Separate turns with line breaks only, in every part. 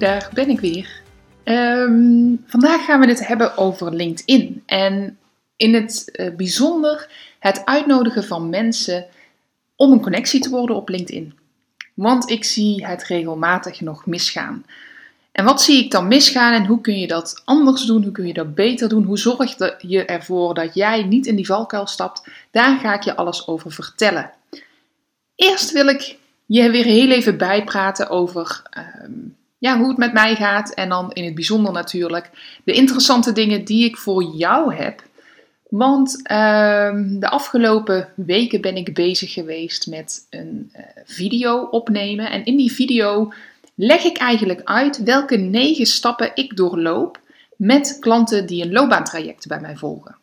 Daar ben ik weer. Ehm, vandaag gaan we het hebben over LinkedIn. En in het uh, bijzonder het uitnodigen van mensen om een connectie te worden op LinkedIn. Want ik zie het regelmatig nog misgaan. En wat zie ik dan misgaan en hoe kun je dat anders doen? Hoe kun je dat beter doen? Hoe zorg je ervoor dat jij niet in die valkuil stapt? Daar ga ik je alles over vertellen. Eerst wil ik je weer heel even bijpraten over ehm, ja, hoe het met mij gaat. En dan in het bijzonder natuurlijk de interessante dingen die ik voor jou heb. Want ehm, de afgelopen weken ben ik bezig geweest met een uh, video opnemen. En in die video leg ik eigenlijk uit welke negen stappen ik doorloop met klanten die een loopbaantraject bij mij volgen.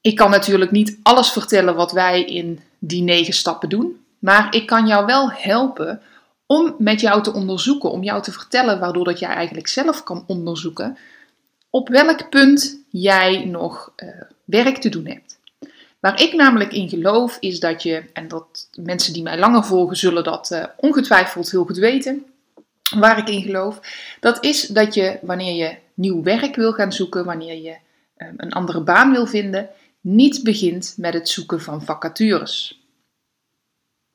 Ik kan natuurlijk niet alles vertellen wat wij in die negen stappen doen. Maar ik kan jou wel helpen om met jou te onderzoeken, om jou te vertellen, waardoor dat jij eigenlijk zelf kan onderzoeken op welk punt jij nog uh, werk te doen hebt. Waar ik namelijk in geloof is dat je, en dat mensen die mij langer volgen zullen dat uh, ongetwijfeld heel goed weten, waar ik in geloof, dat is dat je wanneer je nieuw werk wil gaan zoeken, wanneer je uh, een andere baan wil vinden, niet begint met het zoeken van vacatures.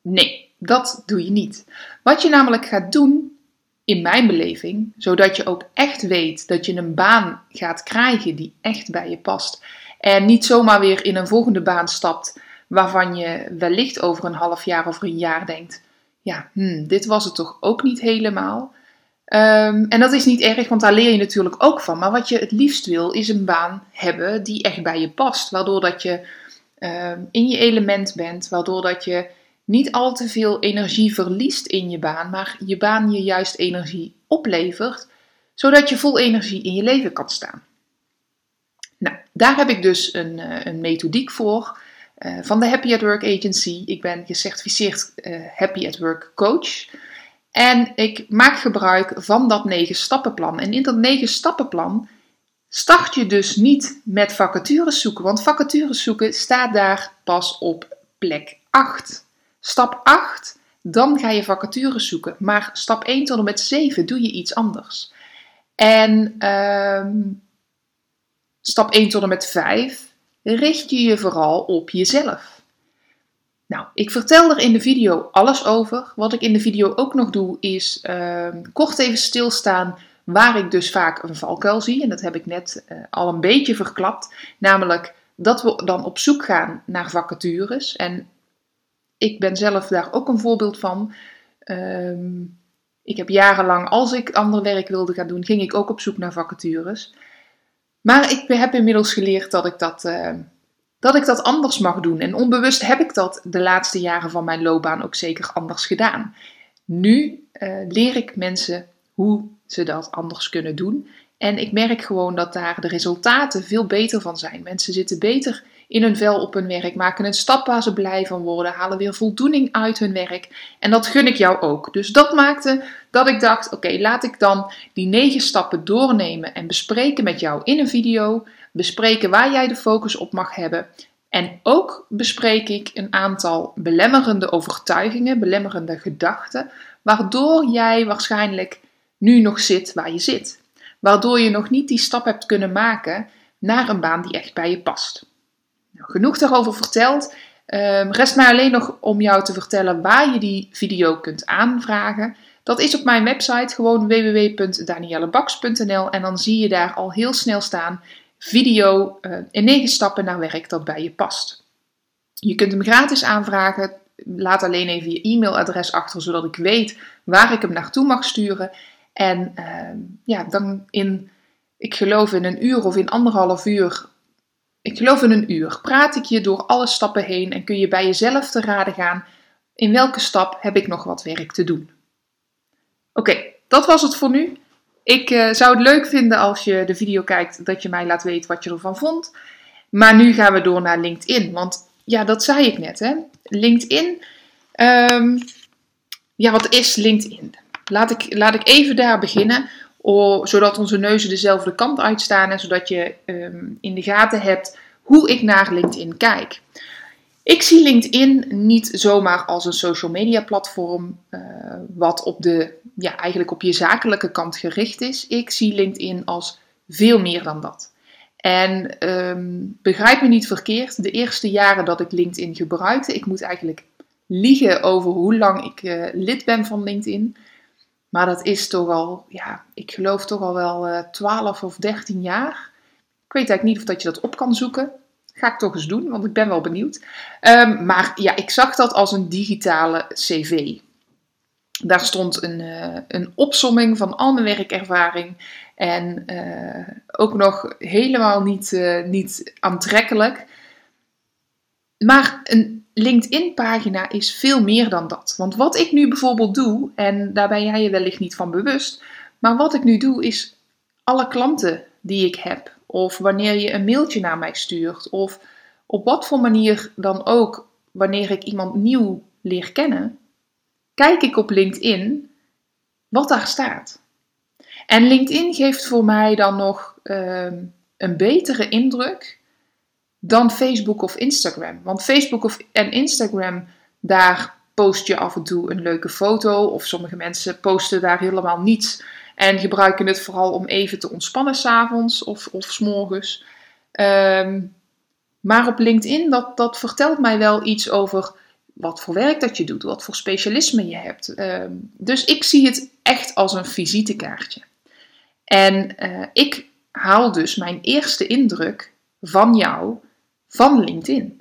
Nee, dat doe je niet. Wat je namelijk gaat doen, in mijn beleving, zodat je ook echt weet dat je een baan gaat krijgen die echt bij je past. En niet zomaar weer in een volgende baan stapt waarvan je wellicht over een half jaar of een jaar denkt: ja, hmm, dit was het toch ook niet helemaal. Um, en dat is niet erg, want daar leer je natuurlijk ook van. Maar wat je het liefst wil, is een baan hebben die echt bij je past. Waardoor dat je um, in je element bent, waardoor dat je niet al te veel energie verliest in je baan, maar je baan je juist energie oplevert, zodat je vol energie in je leven kan staan. Nou, daar heb ik dus een, eh, een methodiek voor uh, van de Happy at Work Agency. Ik ben gecertificeerd uh, Happy at Work coach. En ik maak gebruik van dat negen stappenplan. En in dat negen stappenplan start je dus niet met vacatures zoeken, want vacatures zoeken staat daar pas op plek 8. Stap 8, dan ga je vacatures zoeken. Maar stap 1 tot en met 7 doe je iets anders. En ehm, stap 1 tot en met 5 richt je je vooral op jezelf. Nou, ik vertel er in de video alles over. Wat ik in de video ook nog doe, is ehm, kort even stilstaan waar ik dus vaak een valkuil zie. En dat heb ik net uh, al een beetje verklapt. Namelijk dat we dan op zoek gaan naar vacatures. En ik ben zelf daar ook een voorbeeld van. Ehm, ik heb jarenlang, als ik ander werk wilde gaan doen, ging ik ook op zoek naar vacatures. Maar ik heb inmiddels geleerd dat ik dat, uh, dat ik dat anders mag doen. En onbewust heb ik dat de laatste jaren van mijn loopbaan ook zeker anders gedaan. Nu uh, leer ik mensen hoe ze dat anders kunnen doen. En ik merk gewoon dat daar de resultaten veel beter van zijn. Mensen zitten beter in hun vel op hun werk, maken een stap waar ze blij van worden, halen weer voldoening uit hun werk. En dat gun ik jou ook. Dus dat maakte dat ik dacht: oké, laat ik dan die negen stappen doornemen en bespreken met jou in een video. Bespreken waar jij de focus op mag hebben. En ook bespreek ik een aantal belemmerende overtuigingen, belemmerende gedachten, waardoor jij waarschijnlijk nu nog zit waar je zit. Waardoor je nog niet die stap hebt kunnen maken naar een baan die echt bij je past. Genoeg daarover verteld. Um, rest mij alleen nog om jou te vertellen waar je die video kunt aanvragen. Dat is op mijn website gewoon www.daniellebaks.nl en dan zie je daar al heel snel staan video uh, in 9 stappen naar werk dat bij je past. Je kunt hem gratis aanvragen. Laat alleen even je e-mailadres achter zodat ik weet waar ik hem naartoe mag sturen. En uh, ja, dan in, ik geloof in een uur of in anderhalf uur ik geloof in een uur praat ik je door alle stappen heen en kun je bij jezelf te raden gaan In welke stap heb ik nog wat werk te doen? Oké, dat was het voor nu. Ik uh, zou het leuk vinden als je de video kijkt, dat je mij laat weten wat je ervan vond. Maar nu gaan we door naar LinkedIn. Want ja, dat zei ik net. Hè? LinkedIn. Um, ja, wat is LinkedIn? Laat ik, laat ik even daar beginnen. Zodat onze neuzen dezelfde kant uitstaan. En zodat je um, in de gaten hebt hoe ik naar LinkedIn kijk. Ik zie LinkedIn niet zomaar als een social media platform uh, wat op de, ja, eigenlijk op je zakelijke kant gericht is. Ik zie LinkedIn als veel meer dan dat. En um, begrijp me niet verkeerd, de eerste jaren dat ik LinkedIn gebruikte, ik moet eigenlijk liegen over hoe lang ik uh, lid ben van LinkedIn. Maar dat is toch al, ja, ik geloof toch al wel uh, 12 of 13 jaar. Ik weet eigenlijk niet of dat je dat op kan zoeken. Ga ik toch eens doen, want ik ben wel benieuwd. Um, maar ja, ik zag dat als een digitale cv. Daar stond een, uh, een opsomming van al mijn werkervaring. En uh, ook nog helemaal niet, niet aantrekkelijk. Maar een LinkedIn-pagina is veel meer dan dat. Want wat ik nu bijvoorbeeld doe, en daar ben jij je wellicht niet van bewust, maar wat ik nu doe is alle klanten die ik heb, of wanneer je een mailtje naar mij stuurt, of op wat voor manier dan ook, wanneer ik iemand nieuw leer kennen, kijk ik op LinkedIn wat daar staat. En LinkedIn geeft voor mij dan nog uh, een betere indruk dan Facebook of Instagram. Want Facebook of, en Instagram, daar post je af en toe een leuke foto. Of sommige mensen posten daar helemaal niets. En gebruiken het vooral om even te ontspannen s'avonds of, of s'morgens. Um, maar op LinkedIn, dat, dat vertelt mij wel iets over wat voor werk dat je doet, wat voor specialisme je hebt. Um, dus ik zie het echt als een visitekaartje. En uh, ik haal dus mijn eerste indruk van jou van LinkedIn.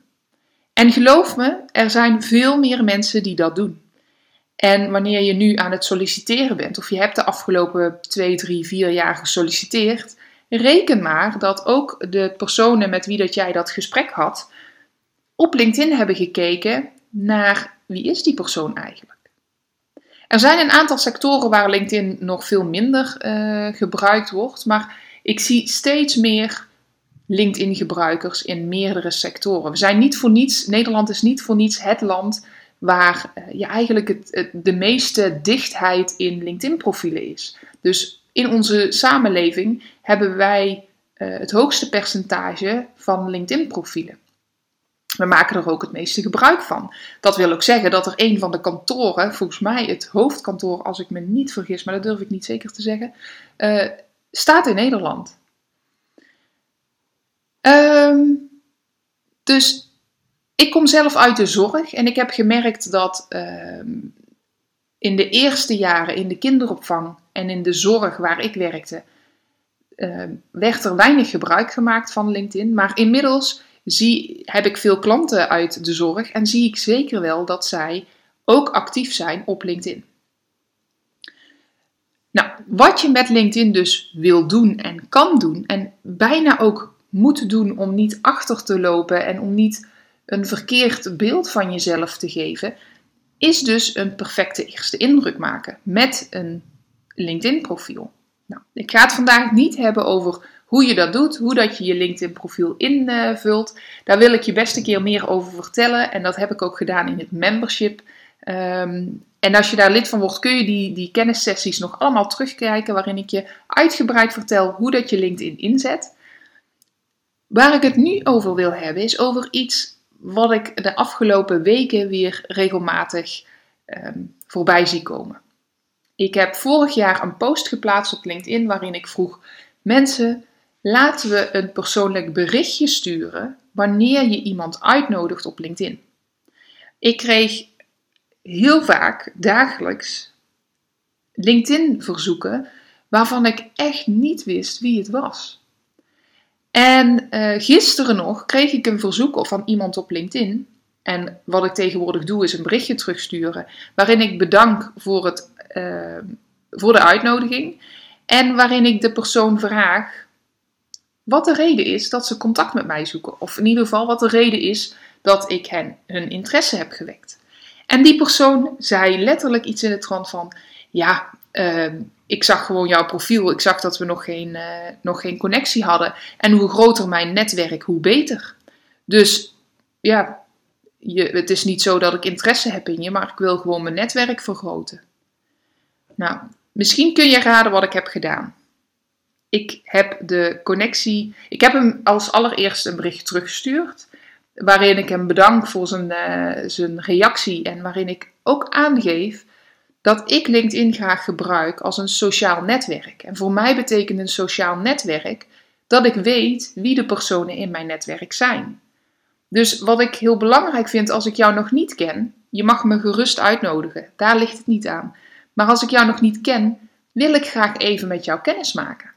En geloof me, er zijn veel meer mensen die dat doen. En wanneer je nu aan het solliciteren bent, of je hebt de afgelopen 2, 3, 4 jaar gesolliciteerd, reken maar dat ook de personen met wie dat jij dat gesprek had, op LinkedIn hebben gekeken naar wie is die persoon eigenlijk. Er zijn een aantal sectoren waar LinkedIn nog veel minder uh, gebruikt wordt, maar ik zie steeds meer LinkedIn-gebruikers in meerdere sectoren. We zijn niet voor niets, Nederland is niet voor niets het land waar uh, je eigenlijk het, de meeste dichtheid in LinkedIn-profielen is. Dus in onze samenleving hebben wij uh, het hoogste percentage van LinkedIn-profielen. We maken er ook het meeste gebruik van. Dat wil ook zeggen dat er een van de kantoren, volgens mij het hoofdkantoor, als ik me niet vergis, maar dat durf ik niet zeker te zeggen, uh, staat in Nederland. Um, dus ik kom zelf uit de zorg en ik heb gemerkt dat um, in de eerste jaren in de kinderopvang en in de zorg waar ik werkte, uh, werd er weinig gebruik gemaakt van LinkedIn. Maar inmiddels zie, heb ik veel klanten uit de zorg en zie ik zeker wel dat zij ook actief zijn op LinkedIn. Nou, wat je met LinkedIn dus wil doen en kan doen, en bijna ook moet doen om niet achter te lopen en om niet een verkeerd beeld van jezelf te geven, is dus een perfecte eerste indruk maken met een LinkedIn-profiel. Nou, ik ga het vandaag niet hebben over hoe je dat doet, hoe dat je je LinkedIn-profiel invult. Daar wil ik je best een keer meer over vertellen en dat heb ik ook gedaan in het membership. Um, en als je daar lid van wordt, kun je die, die kennissessies nog allemaal terugkijken, waarin ik je uitgebreid vertel hoe dat je LinkedIn inzet. Waar ik het nu over wil hebben, is over iets wat ik de afgelopen weken weer regelmatig um, voorbij zie komen. Ik heb vorig jaar een post geplaatst op LinkedIn waarin ik vroeg: mensen, laten we een persoonlijk berichtje sturen wanneer je iemand uitnodigt op LinkedIn. Ik kreeg heel vaak dagelijks LinkedIn-verzoeken waarvan ik echt niet wist wie het was. En uh, gisteren nog kreeg ik een verzoek van iemand op LinkedIn. En wat ik tegenwoordig doe is een berichtje terugsturen waarin ik bedank voor, het, uh, voor de uitnodiging. En waarin ik de persoon vraag wat de reden is dat ze contact met mij zoeken. Of in ieder geval wat de reden is dat ik hen hun interesse heb gewekt. En die persoon zei letterlijk iets in de trant van: Ja, ehm, ik zag gewoon jouw profiel. Ik zag dat we nog geen, uh, nog geen connectie hadden. En hoe groter mijn netwerk, hoe beter. Dus ja, je, het is niet zo dat ik interesse heb in je, maar ik wil gewoon mijn netwerk vergroten. Nou, misschien kun je raden wat ik heb gedaan. Ik heb de connectie. Ik heb hem als allereerst een bericht teruggestuurd. Waarin ik hem bedank voor zijn, uh, zijn reactie. En waarin ik ook aangeef dat ik LinkedIn graag gebruik als een sociaal netwerk. En voor mij betekent een sociaal netwerk dat ik weet wie de personen in mijn netwerk zijn. Dus wat ik heel belangrijk vind als ik jou nog niet ken, je mag me gerust uitnodigen. Daar ligt het niet aan. Maar als ik jou nog niet ken, wil ik graag even met jou kennis maken.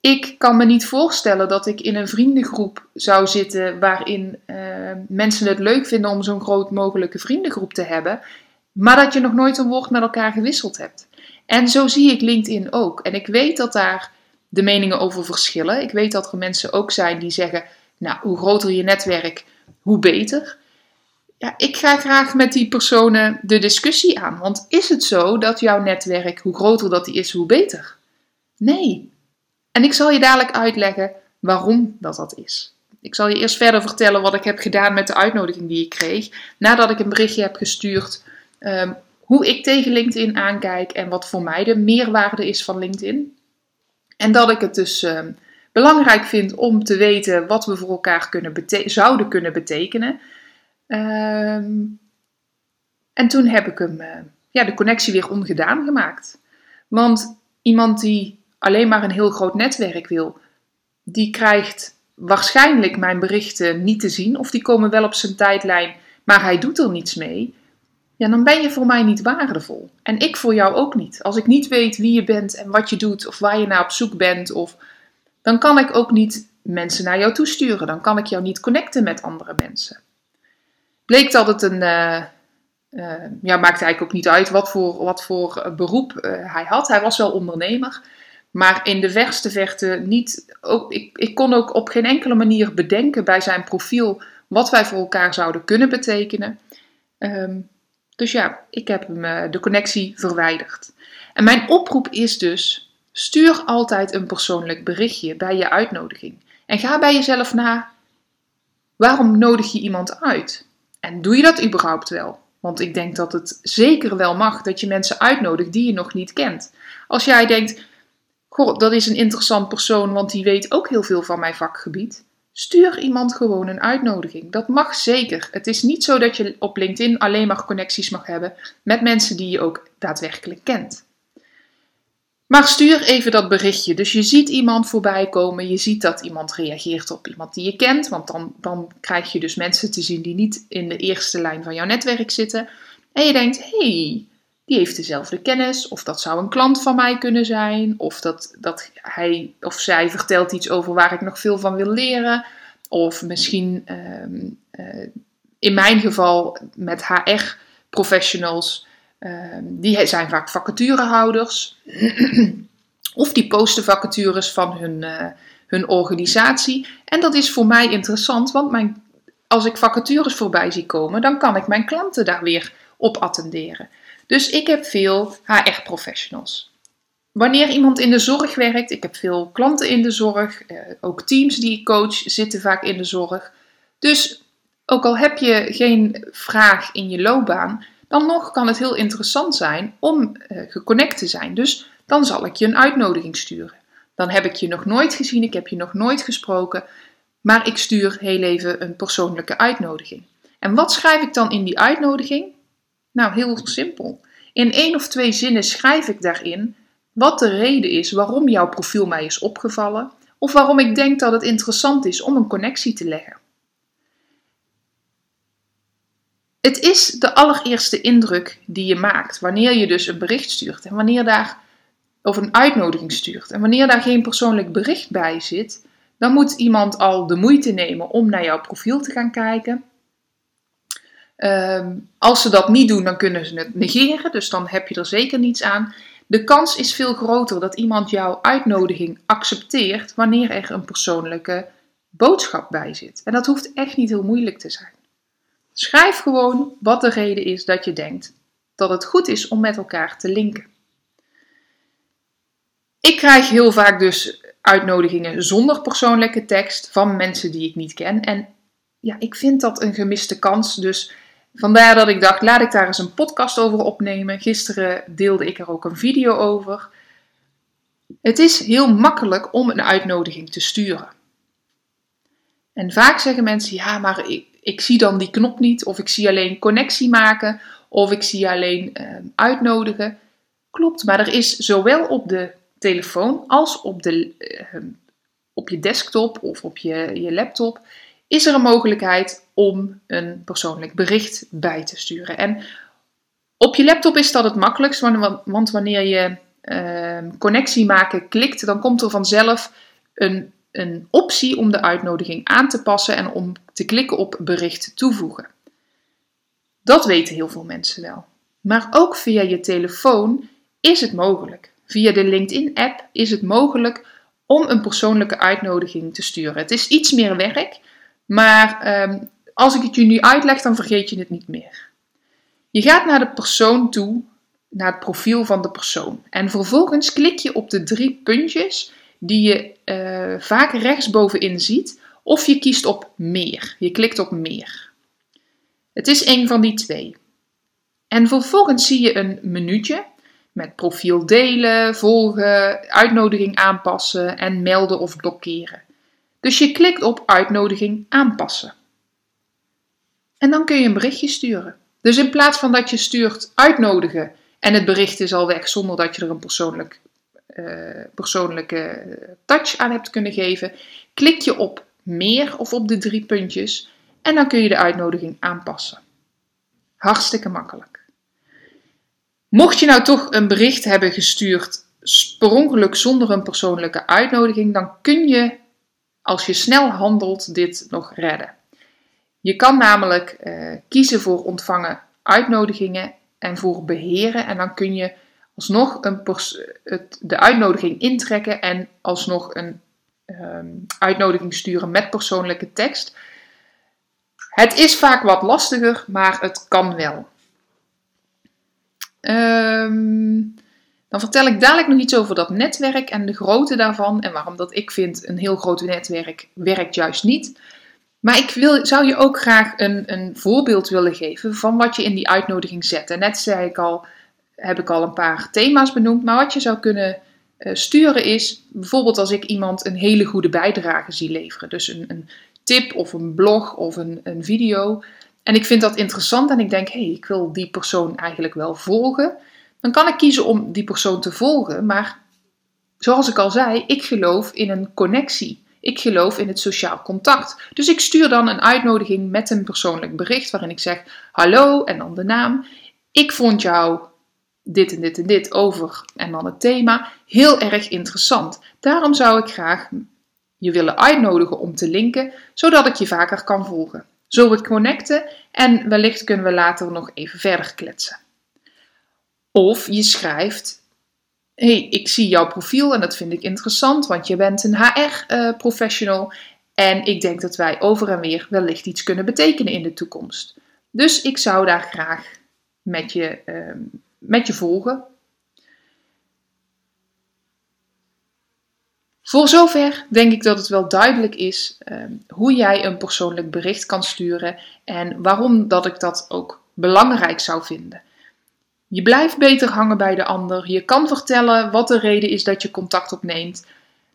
Ik kan me niet voorstellen dat ik in een vriendengroep zou zitten waarin uh, mensen het leuk vinden om zo'n groot mogelijke vriendengroep te hebben, maar dat je nog nooit een woord met elkaar gewisseld hebt. En zo zie ik LinkedIn ook. En ik weet dat daar de meningen over verschillen. Ik weet dat er mensen ook zijn die zeggen: Nou, hoe groter je netwerk, hoe beter. Ja, ik ga graag met die personen de discussie aan. Want is het zo dat jouw netwerk, hoe groter dat die is, hoe beter? Nee. En ik zal je dadelijk uitleggen waarom dat dat is. Ik zal je eerst verder vertellen wat ik heb gedaan met de uitnodiging die ik kreeg. Nadat ik een berichtje heb gestuurd um, hoe ik tegen LinkedIn aankijk en wat voor mij de meerwaarde is van LinkedIn. En dat ik het dus um, belangrijk vind om te weten wat we voor elkaar kunnen zouden kunnen betekenen. Um, en toen heb ik hem, uh, ja, de connectie weer ongedaan gemaakt. Want iemand die alleen maar een heel groot netwerk wil, die krijgt waarschijnlijk mijn berichten niet te zien. Of die komen wel op zijn tijdlijn, maar hij doet er niets mee ja, dan ben je voor mij niet waardevol. En ik voor jou ook niet. Als ik niet weet wie je bent en wat je doet of waar je naar op zoek bent, of, dan kan ik ook niet mensen naar jou toesturen. Dan kan ik jou niet connecten met andere mensen. Bleek dat het een. Uh, uh, ja, maakte eigenlijk ook niet uit wat voor, wat voor beroep uh, hij had. Hij was wel ondernemer. Maar in de verste verte niet. Ook, ik, ik kon ook op geen enkele manier bedenken bij zijn profiel wat wij voor elkaar zouden kunnen betekenen. Um, dus ja, ik heb hem, uh, de connectie verwijderd. En mijn oproep is dus: stuur altijd een persoonlijk berichtje bij je uitnodiging. En ga bij jezelf na: waarom nodig je iemand uit? En doe je dat überhaupt wel? Want ik denk dat het zeker wel mag dat je mensen uitnodigt die je nog niet kent. Als jij denkt: Goh, dat is een interessant persoon, want die weet ook heel veel van mijn vakgebied. Stuur iemand gewoon een uitnodiging. Dat mag zeker. Het is niet zo dat je op LinkedIn alleen maar connecties mag hebben met mensen die je ook daadwerkelijk kent. Maar stuur even dat berichtje. Dus je ziet iemand voorbij komen, je ziet dat iemand reageert op iemand die je kent, want dan, dan krijg je dus mensen te zien die niet in de eerste lijn van jouw netwerk zitten. En je denkt, hey, die heeft dezelfde kennis, of dat zou een klant van mij kunnen zijn, of dat, dat hij of zij vertelt iets over waar ik nog veel van wil leren, of misschien ehm, eh, in mijn geval met HR-professionals, ehm, die zijn vaak vacaturehouders, of die posten vacatures van hun, uh, hun organisatie. En dat is voor mij interessant, want mijn, als ik vacatures voorbij zie komen, dan kan ik mijn klanten daar weer op attenderen. Dus ik heb veel HR-professionals. Wanneer iemand in de zorg werkt, ik heb veel klanten in de zorg, eh, ook teams die ik coach zitten vaak in de zorg. Dus ook al heb je geen vraag in je loopbaan, dan nog kan het heel interessant zijn om uh, geconnect te zijn. Dus dan zal ik je een uitnodiging sturen. Dan heb ik je nog nooit gezien, ik heb je nog nooit gesproken, maar ik stuur heel even een persoonlijke uitnodiging. En wat schrijf ik dan in die uitnodiging? Nou, heel simpel. In één of twee zinnen schrijf ik daarin wat de reden is waarom jouw profiel mij is opgevallen of waarom ik denk dat het interessant is om een connectie te leggen. Het is de allereerste indruk die je maakt wanneer je dus een bericht stuurt en wanneer daar of een uitnodiging stuurt en wanneer daar geen persoonlijk bericht bij zit, dan moet iemand al de moeite nemen om naar jouw profiel te gaan kijken Ehm, als ze dat niet doen, dan kunnen ze het negeren, dus dan heb je er zeker niets aan. De kans is veel groter dat iemand jouw uitnodiging accepteert wanneer er een persoonlijke boodschap bij zit. En dat hoeft echt niet heel moeilijk te zijn. Schrijf gewoon wat de reden is dat je denkt dat het goed is om met elkaar te linken. Ik krijg heel vaak dus uitnodigingen zonder persoonlijke tekst van mensen die ik niet ken. En ja, ik vind dat een gemiste kans. Dus vandaar dat ik dacht, laat ik daar eens een podcast over opnemen. Gisteren deelde ik er ook een video over. Het is heel makkelijk om een uitnodiging te sturen. En vaak zeggen mensen, ja, maar ik, ik zie dan die knop niet, of ik zie alleen connectie maken, of ik zie alleen uh, uitnodigen. Klopt, maar er is zowel op de telefoon als op, de, uh, op je desktop of op je, je laptop is er een mogelijkheid om een persoonlijk bericht bij te sturen. En op je laptop is dat het makkelijkst, want wanneer je uh, connectie maken klikt, dan komt er vanzelf een een optie om de uitnodiging aan te passen en om te klikken op bericht toevoegen. Dat weten heel veel mensen wel. Maar ook via je telefoon is het mogelijk. Via de LinkedIn-app is het mogelijk om een persoonlijke uitnodiging te sturen. Het is iets meer werk, maar ehm, als ik het je nu uitleg, dan vergeet je het niet meer. Je gaat naar de persoon toe, naar het profiel van de persoon. En vervolgens klik je op de drie puntjes die je uh, vaak rechtsbovenin ziet, of je kiest op meer. Je klikt op meer. Het is een van die twee. En vervolgens zie je een menuutje met profiel delen, volgen, uitnodiging aanpassen en melden of blokkeren. Dus je klikt op uitnodiging aanpassen. En dan kun je een berichtje sturen. Dus in plaats van dat je stuurt uitnodigen en het bericht is al weg zonder dat je er een persoonlijk uh, persoonlijke touch aan hebt kunnen geven, klik je op meer of op de drie puntjes en dan kun je de uitnodiging aanpassen. Hartstikke makkelijk. Mocht je nou toch een bericht hebben gestuurd per ongeluk zonder een persoonlijke uitnodiging, dan kun je, als je snel handelt, dit nog redden. Je kan namelijk uh, kiezen voor ontvangen uitnodigingen en voor beheren en dan kun je alsnog een het, de uitnodiging intrekken en alsnog een ehm, uitnodiging sturen met persoonlijke tekst. Het is vaak wat lastiger, maar het kan wel. Ehm, dan vertel ik dadelijk nog iets over dat netwerk en de grootte daarvan en waarom dat ik vind een heel groot netwerk werkt juist niet. Maar ik wil, zou je ook graag een, een voorbeeld willen geven van wat je in die uitnodiging zet. En net zei ik al, heb ik al een paar thema's benoemd. Maar wat je zou kunnen uh, sturen is bijvoorbeeld als ik iemand een hele goede bijdrage zie leveren. Dus een, een tip of een blog of een, een, video. En ik vind dat interessant en ik denk, hé, hey, ik wil die persoon eigenlijk wel volgen. Dan kan ik kiezen om die persoon te volgen. Maar zoals ik al zei, ik geloof in een connectie. Ik geloof in het sociaal contact. Dus ik stuur dan een uitnodiging met een persoonlijk bericht waarin ik zeg: Hallo en dan de naam. Ik vond jou dit en dit en dit over en dan het thema. Heel erg interessant. Daarom zou ik graag je willen uitnodigen om te linken, zodat ik je vaker kan volgen. Zullen we connecten en wellicht kunnen we later nog even verder kletsen. Of je schrijft: hey, ik zie jouw profiel en dat vind ik interessant, want je bent een HR-professional en ik denk dat wij over en weer wellicht iets kunnen betekenen in de toekomst. Dus ik zou daar graag met je ehm, met je volgen. Voor zover denk ik dat het wel duidelijk is ehm, hoe jij een persoonlijk bericht kan sturen en waarom dat ik dat ook belangrijk zou vinden. Je blijft beter hangen bij de ander. Je kan vertellen wat de reden is dat je contact opneemt.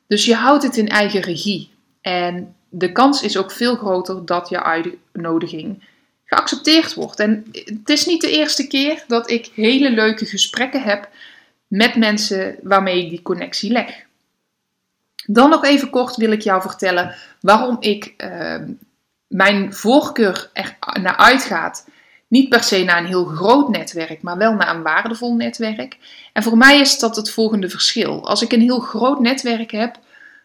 Dus je houdt het in eigen regie. En de kans is ook veel groter dat je uitnodiging geaccepteerd wordt. En het is niet de eerste keer dat ik hele leuke gesprekken heb met mensen waarmee ik die connectie leg. Dan nog even kort wil ik jou vertellen waarom ik uh, mijn voorkeur er naar uitgaat. Niet per se naar een heel groot netwerk, maar wel naar een waardevol netwerk. En voor mij is dat het volgende verschil. Als ik een heel groot netwerk heb,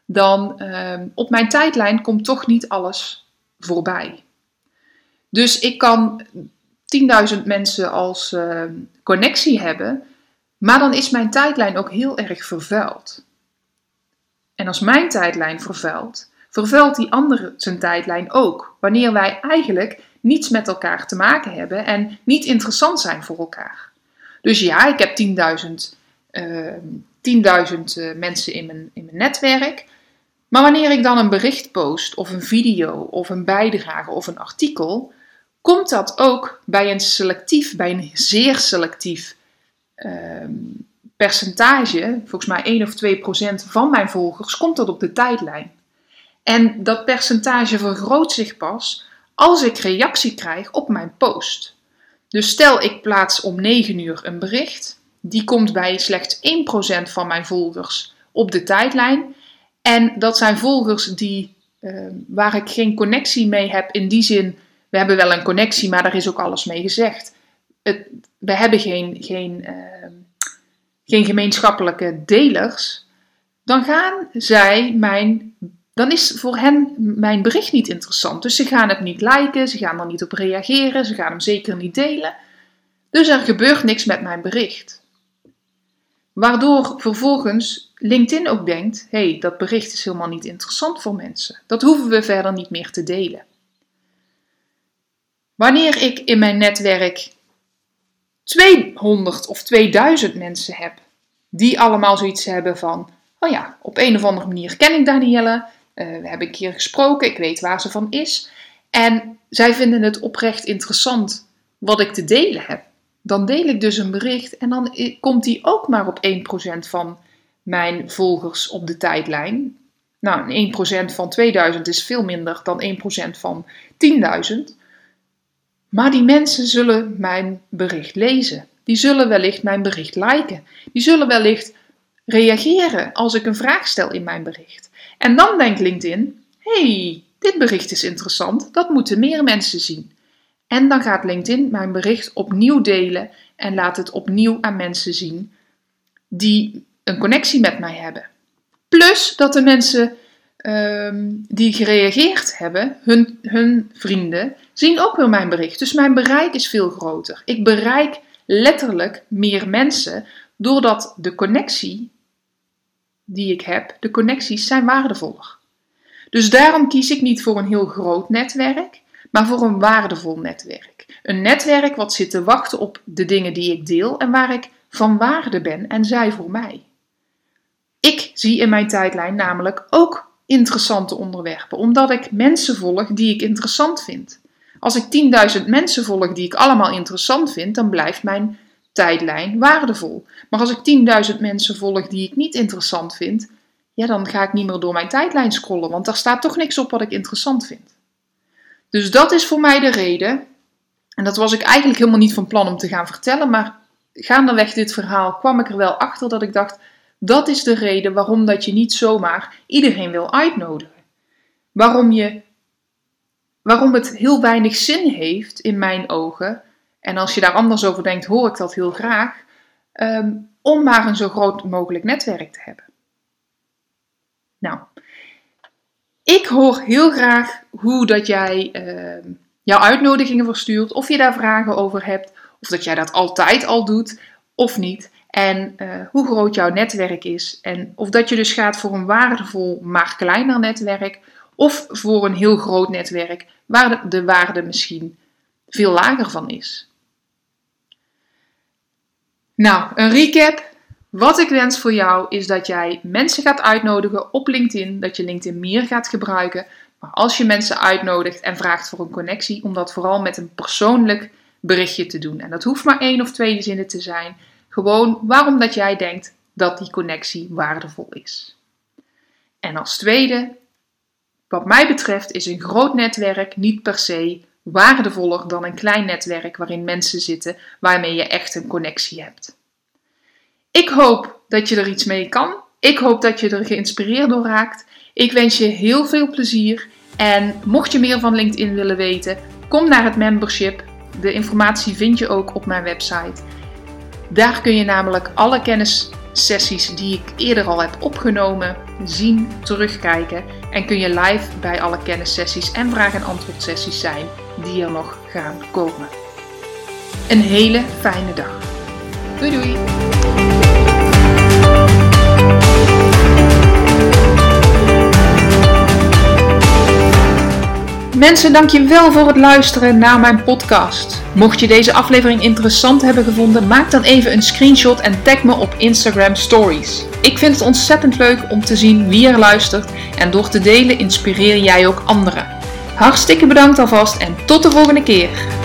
dan uh, op mijn tijdlijn komt toch niet alles voorbij. Dus ik kan 10.000 mensen als uh, connectie hebben, maar dan is mijn tijdlijn ook heel erg vervuild. En als mijn tijdlijn vervuilt, vervuilt die andere zijn tijdlijn ook. Wanneer wij eigenlijk niets met elkaar te maken hebben en niet interessant zijn voor elkaar. Dus ja, ik heb 10.000 uh, 10.000 mensen in mijn, in mijn netwerk. Maar wanneer ik dan een bericht post, of een video, of een bijdrage of een artikel, komt dat ook bij een selectief, bij een zeer selectief uh, percentage, volgens mij 1 of 2 procent van mijn volgers, komt dat op de tijdlijn. En dat percentage vergroot zich pas als ik reactie krijg op mijn post. Dus stel ik plaats om 9 uur een bericht, die komt bij slechts 1% van mijn volgers op de tijdlijn. En dat zijn volgers die, uh, waar ik geen connectie mee heb in die zin, we hebben wel een connectie, maar daar is ook alles mee gezegd. Het, we hebben geen, geen, uh, geen gemeenschappelijke delers. Dan gaan zij mijn dan is voor hen mijn bericht niet interessant. Dus ze gaan het niet liken, ze gaan er niet op reageren, ze gaan hem zeker niet delen. Dus er gebeurt niks met mijn bericht. Waardoor vervolgens LinkedIn ook denkt: hé, hey, dat bericht is helemaal niet interessant voor mensen. Dat hoeven we verder niet meer te delen. Wanneer ik in mijn netwerk 200 of 2000 mensen heb die allemaal zoiets hebben van: oh ja, op een of andere manier ken ik Danielle, uh, we hebben een keer gesproken, ik weet waar ze van is. En zij vinden het oprecht interessant wat ik te delen heb. Dan deel ik dus een bericht en dan komt die ook maar op 1% van mijn volgers op de tijdlijn. Nou, 1% van 2000 is veel minder dan 1% van 10.000. Maar die mensen zullen mijn bericht lezen. Die zullen wellicht mijn bericht liken. Die zullen wellicht reageren als ik een vraag stel in mijn bericht. En dan denkt LinkedIn: hey, dit bericht is interessant, dat moeten meer mensen zien. En dan gaat LinkedIn mijn bericht opnieuw delen en laat het opnieuw aan mensen zien die een connectie met mij hebben. Plus dat de mensen um, die gereageerd hebben, hun, hun vrienden, zien ook weer mijn bericht. Dus mijn bereik is veel groter. Ik bereik letterlijk meer mensen doordat de connectie die ik heb, de connecties zijn waardevoller. Dus daarom kies ik niet voor een heel groot netwerk, maar voor een waardevol netwerk. Een netwerk wat zit te wachten op de dingen die ik deel en waar ik van waarde ben en zij voor mij. Ik zie in mijn tijdlijn namelijk ook interessante onderwerpen, omdat ik mensen volg die ik interessant vind. Als ik 10.000 mensen volg die ik allemaal interessant vind, dan blijft mijn tijdlijn waardevol. Maar als ik 10.000 mensen volg die ik niet interessant vind, ja, dan ga ik niet meer door mijn tijdlijn scrollen, want daar staat toch niks op wat ik interessant vind. Dus dat is voor mij de reden. En dat was ik eigenlijk helemaal niet van plan om te gaan vertellen, maar gaandeweg dit verhaal kwam ik er wel achter dat ik dacht: dat is de reden waarom dat je niet zomaar iedereen wil uitnodigen. Waarom, je, waarom het heel weinig zin heeft, in mijn ogen, en als je daar anders over denkt, hoor ik dat heel graag, ehm, om maar een zo groot mogelijk netwerk te hebben. Nou, ik hoor heel graag hoe dat jij uh, jouw uitnodigingen verstuurt, of je daar vragen over hebt, of dat jij dat altijd al doet of niet. En uh, hoe groot jouw netwerk is. En of dat je dus gaat voor een waardevol, maar kleiner netwerk. Of voor een heel groot netwerk waar de waarde misschien veel lager van is. Nou, een recap. Wat ik wens voor jou is dat jij mensen gaat uitnodigen op LinkedIn, dat je LinkedIn meer gaat gebruiken. Maar als je mensen uitnodigt en vraagt voor een connectie, om dat vooral met een persoonlijk berichtje te doen. En dat hoeft maar één of twee zinnen te zijn. Gewoon waarom dat jij denkt dat die connectie waardevol is. En als tweede, wat mij betreft is een groot netwerk niet per se waardevoller dan een klein netwerk waarin mensen zitten waarmee je echt een connectie hebt. Ik hoop dat je er iets mee kan. Ik hoop dat je er geïnspireerd door raakt. Ik wens je heel veel plezier. En mocht je meer van LinkedIn willen weten, kom naar het membership. De informatie vind je ook op mijn website. Daar kun je namelijk alle kennissessies die ik eerder al heb opgenomen zien, terugkijken en kun je live bij alle kennissessies en vraag- en antwoordsessies zijn die er nog gaan komen. Een hele fijne dag. Doei doei! Mensen, dankjewel voor het luisteren naar mijn podcast. Mocht je deze aflevering interessant hebben gevonden, maak dan even een screenshot en tag me op Instagram Stories. Ik vind het ontzettend leuk om te zien wie er luistert en door te delen inspireer jij ook anderen. Hartstikke bedankt alvast en tot de volgende keer.